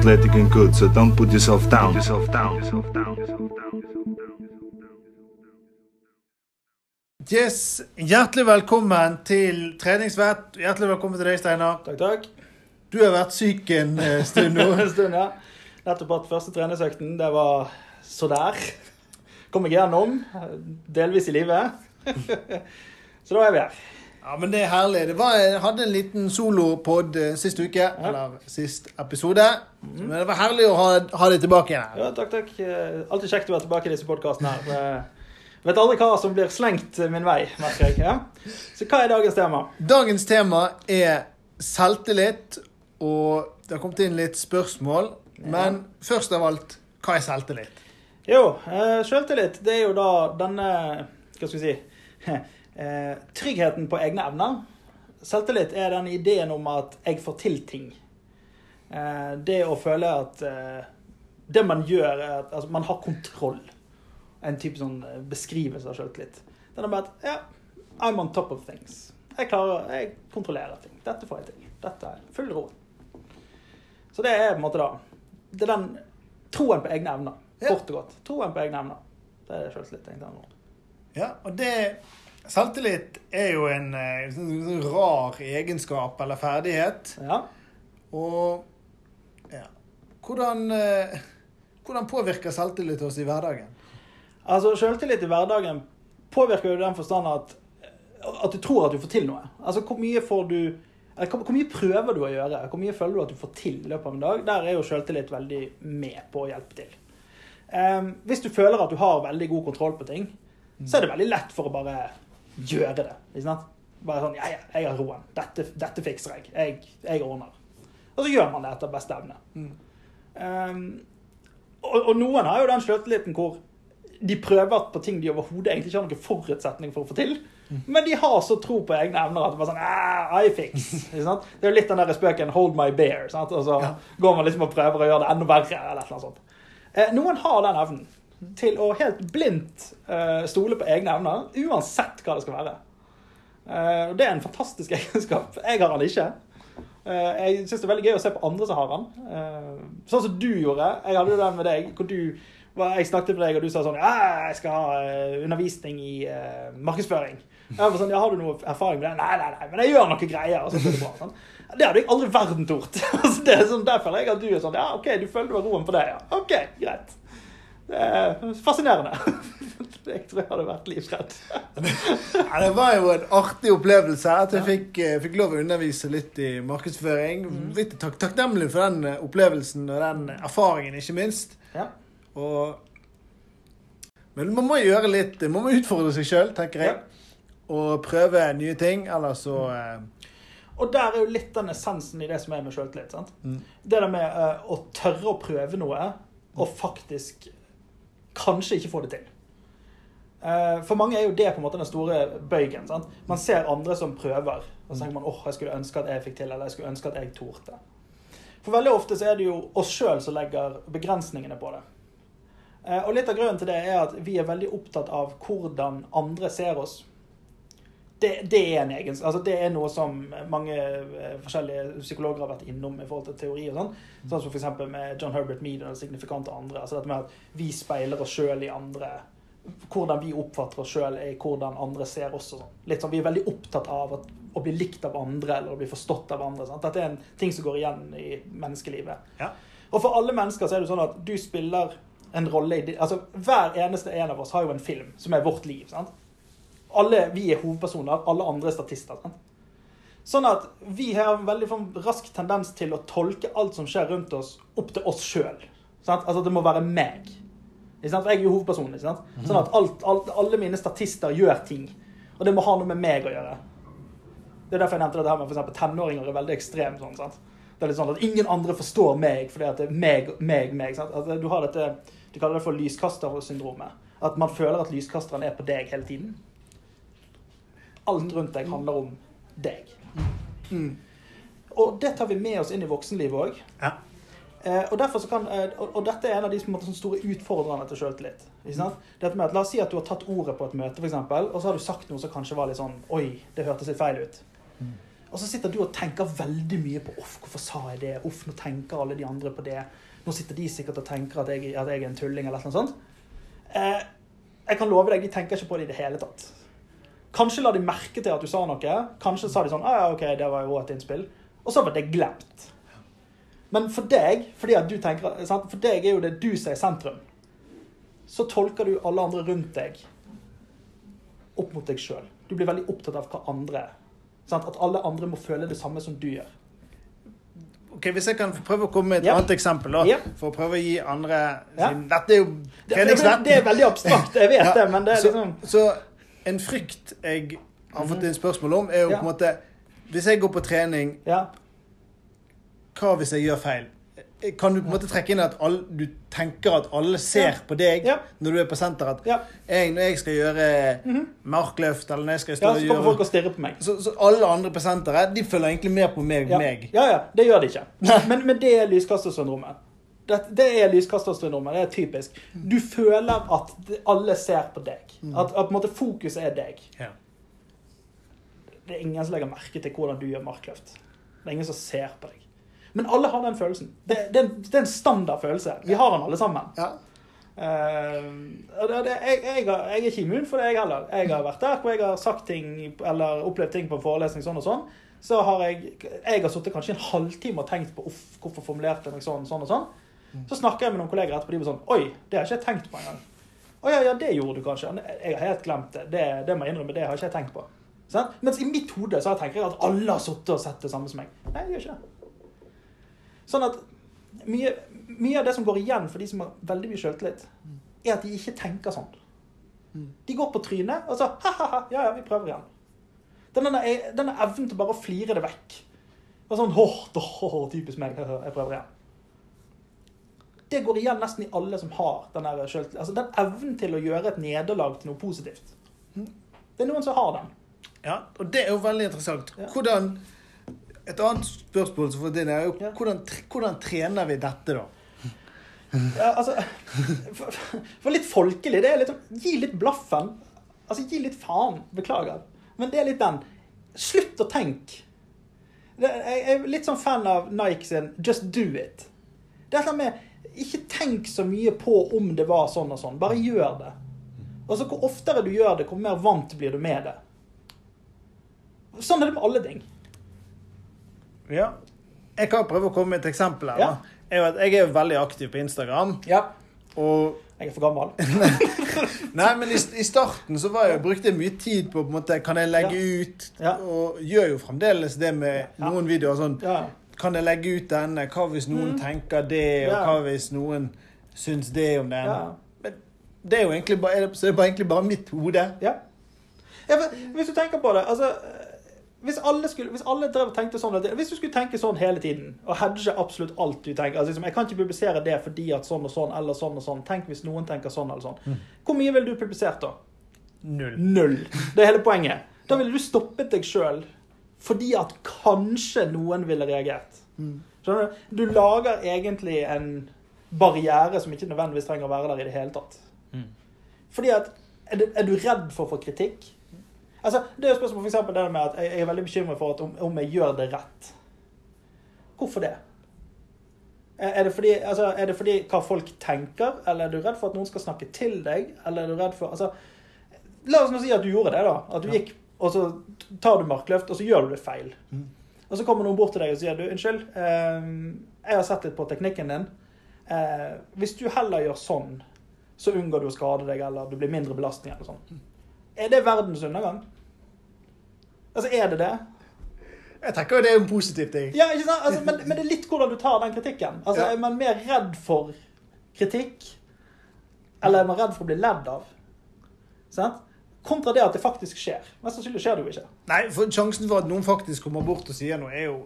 athletic and good, so don't put yourself down. Yourself down. Yourself down. Yourself down. Yes, Hjertelig velkommen til treningsvett. Hjertelig velkommen til deg, Steinar. Takk, takk. Du har vært syk en eh, stund nå. En stund, ja. Nettopp hatt første treningsøkten. Det var så der. Kom meg gjennom. Delvis i live. så da er vi her. Ja, men det er herlig. Det var, jeg hadde en liten solopod eh, sist uke, eller sist episode. Men det var herlig å ha, ha deg tilbake igjen. Ja, takk, takk. Eh, Alltid kjekt å være tilbake i disse podkastene her. Vet aldri hva som blir slengt min vei, merker jeg. Ja. Så hva er dagens tema? Dagens tema er selvtillit, og det har kommet inn litt spørsmål. Men først av alt, hva er selvtillit? Jo, eh, selvtillit, det er jo da denne Hva skal vi si eh, Tryggheten på egne evner. Selvtillit er den ideen om at jeg får til ting. Eh, det å føle at eh, det man gjør, er at altså, man har kontroll. En type sånn eh, beskrivelse av selvtillit. Den er bare at ja, I'm on top of things. Jeg klarer, jeg kontrollerer ting. Dette får jeg til. Dette er full ro. Så det er på en måte da Det er den troen på egne evner. Kort og godt. Troen på egne evner. Det er selvtillit. Ja, og det Selvtillit er jo en en sånn, sånn rar egenskap eller ferdighet. Ja. Og ja. Hvordan, eh, hvordan påvirker selvtillit oss i hverdagen? Altså, Selvtillit i hverdagen påvirker jo i den forstand at, at du tror at du får til noe. Altså, Hvor mye får du eller hvor mye prøver du å gjøre? Hvor mye føler du at du får til i løpet av en dag? Der er jo selvtillit veldig med på å hjelpe til. Um, hvis du føler at du har veldig god kontroll på ting, så er det veldig lett for å bare gjøre det. Ikke sant? Bare sånn Ja, ja, jeg har roen. Dette, dette fikser jeg. jeg. Jeg ordner. Og så gjør man det etter beste evne. Em, og, og noen har jo den selvtilliten hvor de prøver på ting de overhodet egentlig ikke har noen forutsetning for å få til. Men de har så tro på egne evner at det bare sånn ah, I fix. Det er jo litt den der spøken 'hold my bear'. Sant? Og så Ja. går man liksom og prøver å gjøre det enda verre. eller noe sånt. Eh, noen har den evnen til å helt blindt eh, stole på egne evner, uansett hva det skal være. Eh, det er en fantastisk egenskap. Jeg har den ikke. Eh, jeg syns det er veldig gøy å se på andre som har den. Sånn som du gjorde. Jeg hadde jo den med deg. hvor du Jeg snakket med deg, og du sa sånn jeg skal ha undervisning i markedsføring. Jeg var sånn, ja, Har du noe erfaring med det? Nei, nei, nei, men jeg gjør noe greier. og så blir Det bra, sånn. Det hadde jeg aldri i verden tort. Det er sånn, Der føler jeg at du er sånn Ja, OK, du føler du har roen på det, ja. OK, greit. Det er fascinerende. Jeg tror jeg hadde vært livredd. Ja, det var jo en artig opplevelse at jeg fikk, eh, fikk lov å undervise litt i markedsføring. Litt tak takknemlig for den eh, opplevelsen og den erfaringen, ikke minst. Ja. Og, men man må gjøre litt Man må utfordre seg sjøl, tenker jeg. Og prøve nye ting. Eller så eh, Og der er jo litt den essensen i det som er med selvtillit. sant? Mm. Det der med uh, å tørre å prøve noe, og faktisk kanskje ikke få det til. Eh, for mange er jo det på en måte den store bøygen. sant? Man ser andre som prøver, og så tenker man åh, jeg skulle ønske at jeg fikk til, eller jeg skulle ønske at jeg torde. For veldig ofte så er det jo oss sjøl som legger begrensningene på det. Eh, Og litt av grunnen til det er at vi er veldig opptatt av hvordan andre ser oss. Det, det er en egen, altså det er noe som mange eh, forskjellige psykologer har vært innom i forhold til teori og sånn. Sånn som f.eks. med John Herbert Mead og signifikante andre. altså dette med at Vi speiler oss sjøl i andre. Hvordan vi oppfatter oss sjøl, er hvordan andre ser oss. og sånn. Litt sånn, Vi er veldig opptatt av at, å bli likt av andre eller å bli forstått av andre. Sant? Dette er en ting som går igjen i menneskelivet. Ja. Og for alle mennesker så er det sånn at du spiller en rolle i altså Hver eneste en av oss har jo en film som er vårt liv. sant? Alle vi er hovedpersoner, alle andre er statister. sant? Sånn at vi har en veldig sånn rask tendens til å tolke alt som skjer rundt oss, opp til oss sjøl. Altså det må være meg. For Jeg er jo hovedpersonen. Sånn at alt, alt, alle mine statister gjør ting. Og det må ha noe med meg å gjøre. Det er derfor jeg nevnte dette med for eksempel, tenåringer er veldig ekstremt sånn. sant? Det er litt sånn at ingen andre forstår meg fordi at det er meg, meg, meg. sant? At du har dette, De kaller det for lyskastersyndromet. At man føler at lyskasteren er på deg hele tiden. Alt rundt deg handler om deg. mm. Og det tar vi med oss inn i voksenlivet òg. Ja. Eh, og, derfor så kan, eh, og, og dette er en av de måte, store utfordrende til sjøltillit. at, La oss si at du har tatt ordet på et møte, for eksempel, og så har du sagt noe som kanskje var litt sånn Oi, det hørtes litt feil ut. Og så sitter du og tenker veldig mye på Uff, hvorfor sa jeg det? Uff, nå tenker alle de andre på det. Nå sitter de sikkert og tenker at jeg, at jeg er en tulling, eller noe sånt. Eh, jeg kan love deg, de tenker ikke på det i det hele tatt. Kanskje la de merke til at du sa noe. Kanskje sa de sånn ah, ja, OK, det var jo et innspill. Og så var det glemt. Men for deg, fordi at du tenker, sant? for deg er jo det du som er sentrum, så tolker du alle andre rundt deg opp mot deg sjøl. Du blir veldig opptatt av hva andre sant? At alle andre må føle det samme som du gjør. Ok, Hvis jeg kan prøve å komme med et Ja. annet eksempel, da, Ja. for å prøve å gi andre Ja. Dette er jo Det, det, det er veldig abstrakt, jeg vet det, men det er så, liksom så en frykt jeg har fått inn spørsmål om, er jo på en måte Hvis jeg går på trening, Ja. hva hvis jeg gjør feil? Kan du på en måte trekke inn at alle, du tenker at alle ser på deg Ja. når du er på senter? At Ja. jeg, når jeg skal gjøre markløft, eller når jeg skal stå ja, så kommer folk og stirrer på meg. så, så alle andre på senteret de følger egentlig mer på meg. Ja. meg. ja, ja, det gjør de ikke. Men, men det er lyskastersyndromet. Det, det er lyskastersyndromet, det er typisk. Du føler at alle ser på deg. At, at på en måte fokuset er deg. Ja. Det er ingen som legger merke til hvordan du gjør markløft. Det er ingen som ser på deg. Men alle har den følelsen. Det, det, det er en standard følelse. Vi har den alle sammen. Ja. Uh, det, jeg, jeg, jeg er ikke immun for det, jeg heller. Jeg har vært der hvor jeg har sagt ting eller opplevd ting på en forelesning sånn og sånn. Så har jeg jeg har sittet kanskje en halvtime og tenkt på uff, hvorfor formulerte jeg meg sånn, sånn og sånn. Så snakker jeg med noen kolleger etterpå, de var sånn Oi, det har jeg ikke tenkt på engang. Å ja, ja, det gjorde du kanskje. Jeg har helt glemt det. Det, det må jeg innrømme, det har jeg ikke tenkt på. Sånn? Mens i mitt hode så tenker jeg at alle har sittet og sett det samme som meg. Nei, jeg gjør ikke det. Sånn at mye, mye av det som går igjen for de som har veldig mye sjøltillit, er at de ikke tenker sånn. De går på trynet, og så ha-ha-ha, ja, ja, vi prøver igjen. Denne, denne evnen til bare å flire det vekk. Og sånn, hå, hå, hå, typisk meg, jeg prøver igjen. Det går igjen nesten i alle som har den der selvtillit. Altså den evnen til å gjøre et nederlag til noe positivt. Det er noen som har den. Ja, og det er jo veldig interessant. Hvordan Et annet spørsmål som får din er jo hvordan, hvordan trener vi dette, da? Ja, altså, for, for litt folkelig, det er litt sånn Gi litt blaffen. Altså, gi litt faen. Beklager. Men det er litt den. Slutt å tenke. Jeg er litt sånn fan av Nike sin 'Just do it'. Det er dette med Ikke tenk så mye på om det var sånn og sånn. Bare gjør det. Altså, Hvor oftere du gjør det, hvor mer vant blir du med det. Sånn er det med alle ting. Ja. Jeg kan prøve å komme med et eksempel her. Ja. Jeg, vet, Jeg er jo veldig aktiv på Instagram. Ja. Og Jeg er for gammel. Nei, men i, i starten så var jeg, brukte jeg mye tid på på en måte, Kan jeg legge ut Ja. Og gjør jo fremdeles det med Ja. noen videoer. sånn Ja. Kan jeg legge ut denne? Hva hvis noen Mm. tenker det? Og Ja. hva hvis noen syns det om den? Ja. Men det er jo egentlig bare, er det, er bare, egentlig bare mitt hode. Ja. ja for, hvis du tenker på det altså, hvis alle, skulle, hvis alle drev og tenkte sånn Hvis du skulle tenke sånn hele tiden og hedge absolutt alt du tenker altså, liksom, Jeg kan ikke publisere det fordi at sånn og sånn eller sånn og sånn. Tenk hvis noen tenker sånn eller sånn. Hvor mye ville du publisert da? Null. Null. Det er hele poenget. Da ville du stoppet deg sjøl fordi at kanskje noen ville reagert. Skjønner du? Du lager egentlig en barriere som ikke nødvendigvis trenger å være der i det hele tatt. Fordi at er du, er du redd for å få kritikk? Altså, det er jo spørsmål for eksempel det med at jeg, jeg er veldig bekymret for at om, om jeg gjør det rett. Hvorfor det? Er er det, fordi, altså, er det fordi hva folk tenker, eller er du redd for at noen skal snakke til deg? Eller er du redd for altså, La oss nå si at du gjorde det, da. At du Ja. gikk, og så tar du markløft, og så gjør du det feil. Og så kommer noen bort til deg og sier du, unnskyld, eh, jeg har sett litt på teknikken din. Eh, hvis du heller gjør sånn, så unngår du å skade deg, eller du blir mindre belastning, eller sånn. Er det verdens undergang? Altså, er det det? Jeg tenker jo det er en positiv ting. Ja, ikke sant? Altså, men, men det er litt hvordan du tar den kritikken. Altså, Ja. Er man mer redd for kritikk, eller er man redd for å bli ledd av? Sant? Kontra det at det faktisk skjer. Mest sannsynlig skjer det jo ikke. Nei, for sjansen for at noen faktisk kommer bort og sier noe, er jo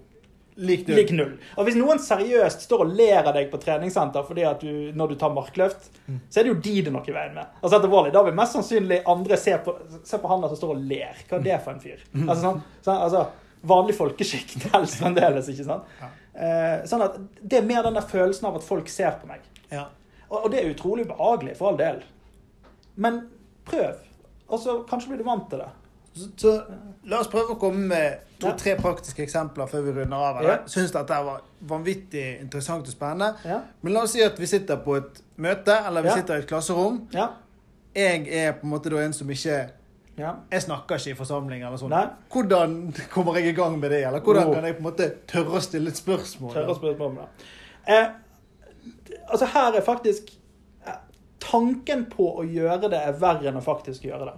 lik null. Lik null. Og hvis noen seriøst står og ler av deg på treningssenter fordi at du, når du tar markløft, så er det jo de det er noe i veien med. Altså etter valget, Da vil mest sannsynlig andre se på, se på han der som står og ler. Hva er det for en fyr? Altså, sånn, sånn, altså Vanlig folkeskikk helst fremdeles, ikke sant? Eh, sånn at Det er mer den der følelsen av at folk ser på meg. Ja. Og, og det er utrolig behagelig, for all del. Men prøv. Og så kanskje blir du vant til det. Så, så la oss prøve å komme med to-tre praktiske eksempler før vi runder av. Jeg syns dette var vanvittig interessant og spennende. Men la oss si at vi sitter på et møte, eller vi sitter i et klasserom. Jeg er på en måte en som ikke ja. Jeg snakker ikke i forsamling eller sånn. Nei. Hvordan kommer jeg i gang med det? Eller hvordan kan jeg på en måte tørre å stille et spørsmål? Tørre å spørre det. Eh, altså her er faktisk Tanken på å gjøre det er verre enn å faktisk gjøre det.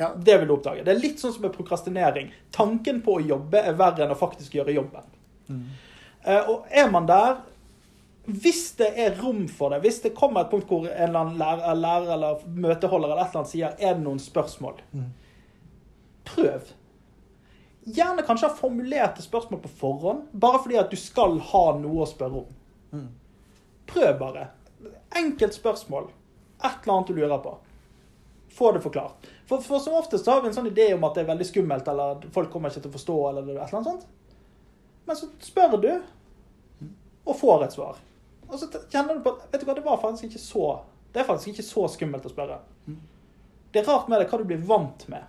Ja. Det vil du oppdage. Det er litt sånn som med prokrastinering. Tanken på å jobbe er verre enn å faktisk gjøre jobben. Mm. og er man der Hvis det er rom for det, hvis det kommer et punkt hvor en eller annen lærer, lærer eller møteholder eller et eller annet sier er det noen spørsmål, prøv. Gjerne kanskje ha formulerte spørsmål på forhånd, bare fordi at du skal ha noe å spørre om. Prøv bare. Enkelt spørsmål. Et eller annet du lurer på. Få det forklart. For, for som oftest har vi en sånn idé om at det er veldig skummelt, eller at folk kommer ikke til å forstå, eller et eller annet sånt. Men så spør du, og får et svar. Og så kjenner du på vet du hva, det var faktisk ikke så det er faktisk ikke så skummelt å spørre. Det er rart med det hva du blir vant med.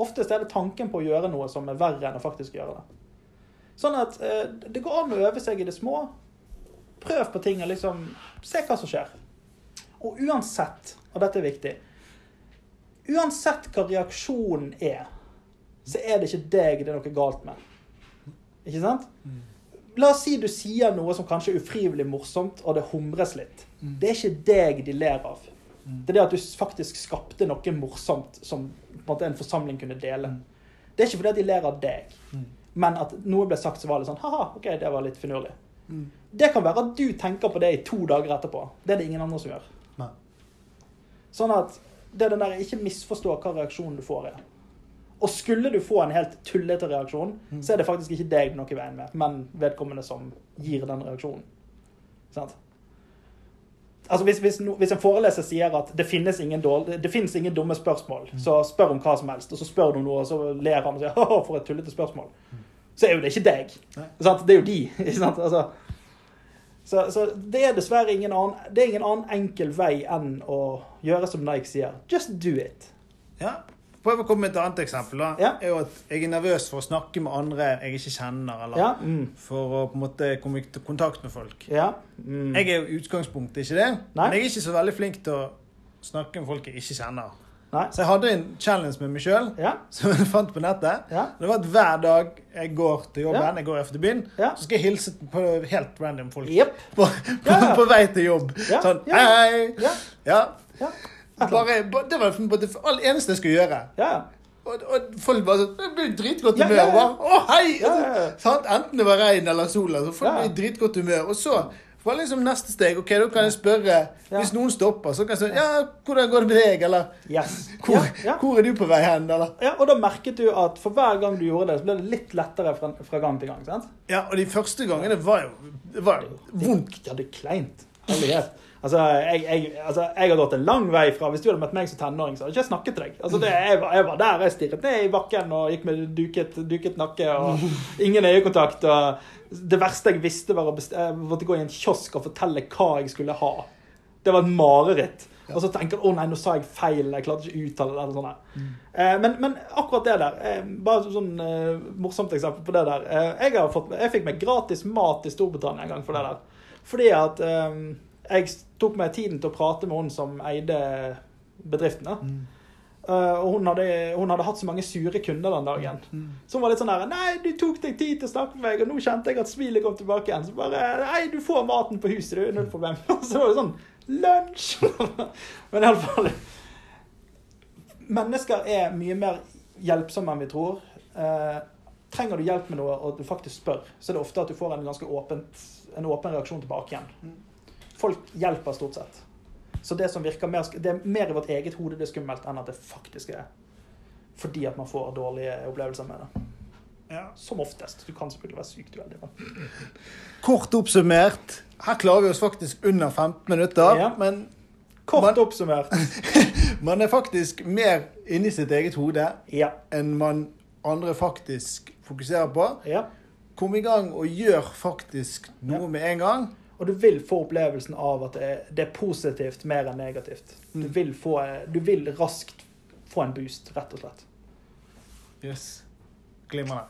Oftest er det tanken på å gjøre noe som er verre enn å faktisk gjøre det. Sånn at eh, det går an å øve seg i det små. Prøv på ting og liksom se hva som skjer. Og uansett, og dette er viktig Uansett hva reaksjonen er, så er det ikke deg det er noe galt med. Ikke sant? La oss si du sier noe som kanskje er ufrivillig morsomt, og det humres litt. Det er ikke deg de ler av. Det er det at du faktisk skapte noe morsomt som på en, måte, en forsamling kunne dele. Det er ikke fordi de ler av deg, men at noe ble sagt som var litt sånn Haha, OK, det var litt finurlig. Det kan være at du tenker på det i to dager etterpå. Det er det ingen andre som gjør. Sånn at det er den der ikke misforstå hva reaksjonen du får er. Og skulle du få en helt tullete reaksjon, så er det faktisk ikke deg noe i veien med, men vedkommende som gir den reaksjonen. Sant? Altså hvis, hvis, hvis en foreleser sier at det finnes ingen, dårlig, det finnes ingen dumme spørsmål, så spør om hva som helst, og så spør du noe, og så ler han og sier 'Å, for et tullete spørsmål. Så er jo det ikke deg. Sant? Det er jo de. Ikke sant? Altså, så, så det er dessverre ingen annen, det er ingen annen enkel vei enn å gjøre som Nike sier. Just do it. Ja. Prøv å komme med et annet eksempel. da. Ja. er jo at Jeg er nervøs for å snakke med andre jeg ikke kjenner, eller Ja. Mm. for å på en måte komme i kontakt med folk. Ja. Mm. Jeg er jo utgangspunktet ikke det, Nei. men jeg er ikke så veldig flink til å snakke med folk jeg ikke kjenner. Nei. Så jeg hadde en challenge med meg sjøl Ja. som jeg fant på nettet. Ja. Det var at hver dag jeg går til jobben, Ja. jeg går efter byen, så skal jeg hilse på helt random folk yep. på, på, på vei til jobb. Sånn Ja. hei! Ja. Bare, det var det eneste jeg skulle gjøre. Ja. Og, og folk bare sånn Jeg blir dritgodt humør. ja, ja. ja. Å, hei! Ja. Sant? Enten det var regn eller sol. så folk Ja. blir dritgodt humør. Og så var liksom neste steg Ok, da kan jeg spørre Ja. Hvis noen stopper, så kan jeg si Ja, hvordan går det med deg? Eller Yes. hvor, Ja. Hvor er du på vei hen? Eller Ja, og da merket du at for hver gang du gjorde det, så ble det litt lettere fra, fra gang til gang. sant? Ja, og de første gangene var jo var jo vondt. Ja, det er kleint. Herlighet. Altså jeg, jeg, altså, jeg har gått en lang vei fra Hvis du hadde møtt meg som tenåring, så hadde jeg ikke snakket til deg. Altså, det, jeg, var, jeg var der, jeg stirret ned i bakken og gikk med duket, duket nakke og ingen øyekontakt. og Det verste jeg visste, var å jeg måtte gå i en kiosk og fortelle hva jeg skulle ha. Det var et mareritt. Og så tenker han å nei, nå sa jeg feil, jeg klarte ikke å uttale det. eller sånt. der. Eh, men, men akkurat det der, eh, bare et sånn eh, morsomt eksempel på det der. Eh, jeg, har fått, jeg fikk meg gratis mat i Storbritannia en gang for det der. Fordi at eh, jeg tok meg tiden til å prate med hun som eide bedriften. da. Eh, og hun hadde, hun hadde hatt så mange sure kunder den dagen. Så hun var litt sånn der Nei, du tok deg tid til å snakke med meg, og nå kjente jeg at smilet kom tilbake igjen. Så bare Nei, du får maten på huset, du. Null problem. Så var det sånn Lunsj! Men iallfall Mennesker er mye mer hjelpsomme enn vi tror. Uh, trenger du hjelp med noe, og du faktisk spør, så er det ofte at du får en ganske åpent, en åpen reaksjon tilbake igjen. Folk hjelper stort sett. Så det som virker mer, det er mer i vårt eget hode det er skummelt, enn at det faktisk er. Fordi at man får dårlige opplevelser med det. Ja. Som oftest. Du kan selvfølgelig være sykt uheldig. men- Kort oppsummert, her klarer vi oss faktisk under 15 minutter. Ja. Men Kort Man- oppsummert. man er faktisk mer inni sitt eget hode Ja. enn man andre faktisk fokuserer på. ja. Kom i gang og gjør faktisk noe Ja. med en gang. Og du vil få opplevelsen av at det er, positivt mer enn negativt. Du Mm. vil, få, du vil raskt få en boost, rett og slett. Yes. Glimrende.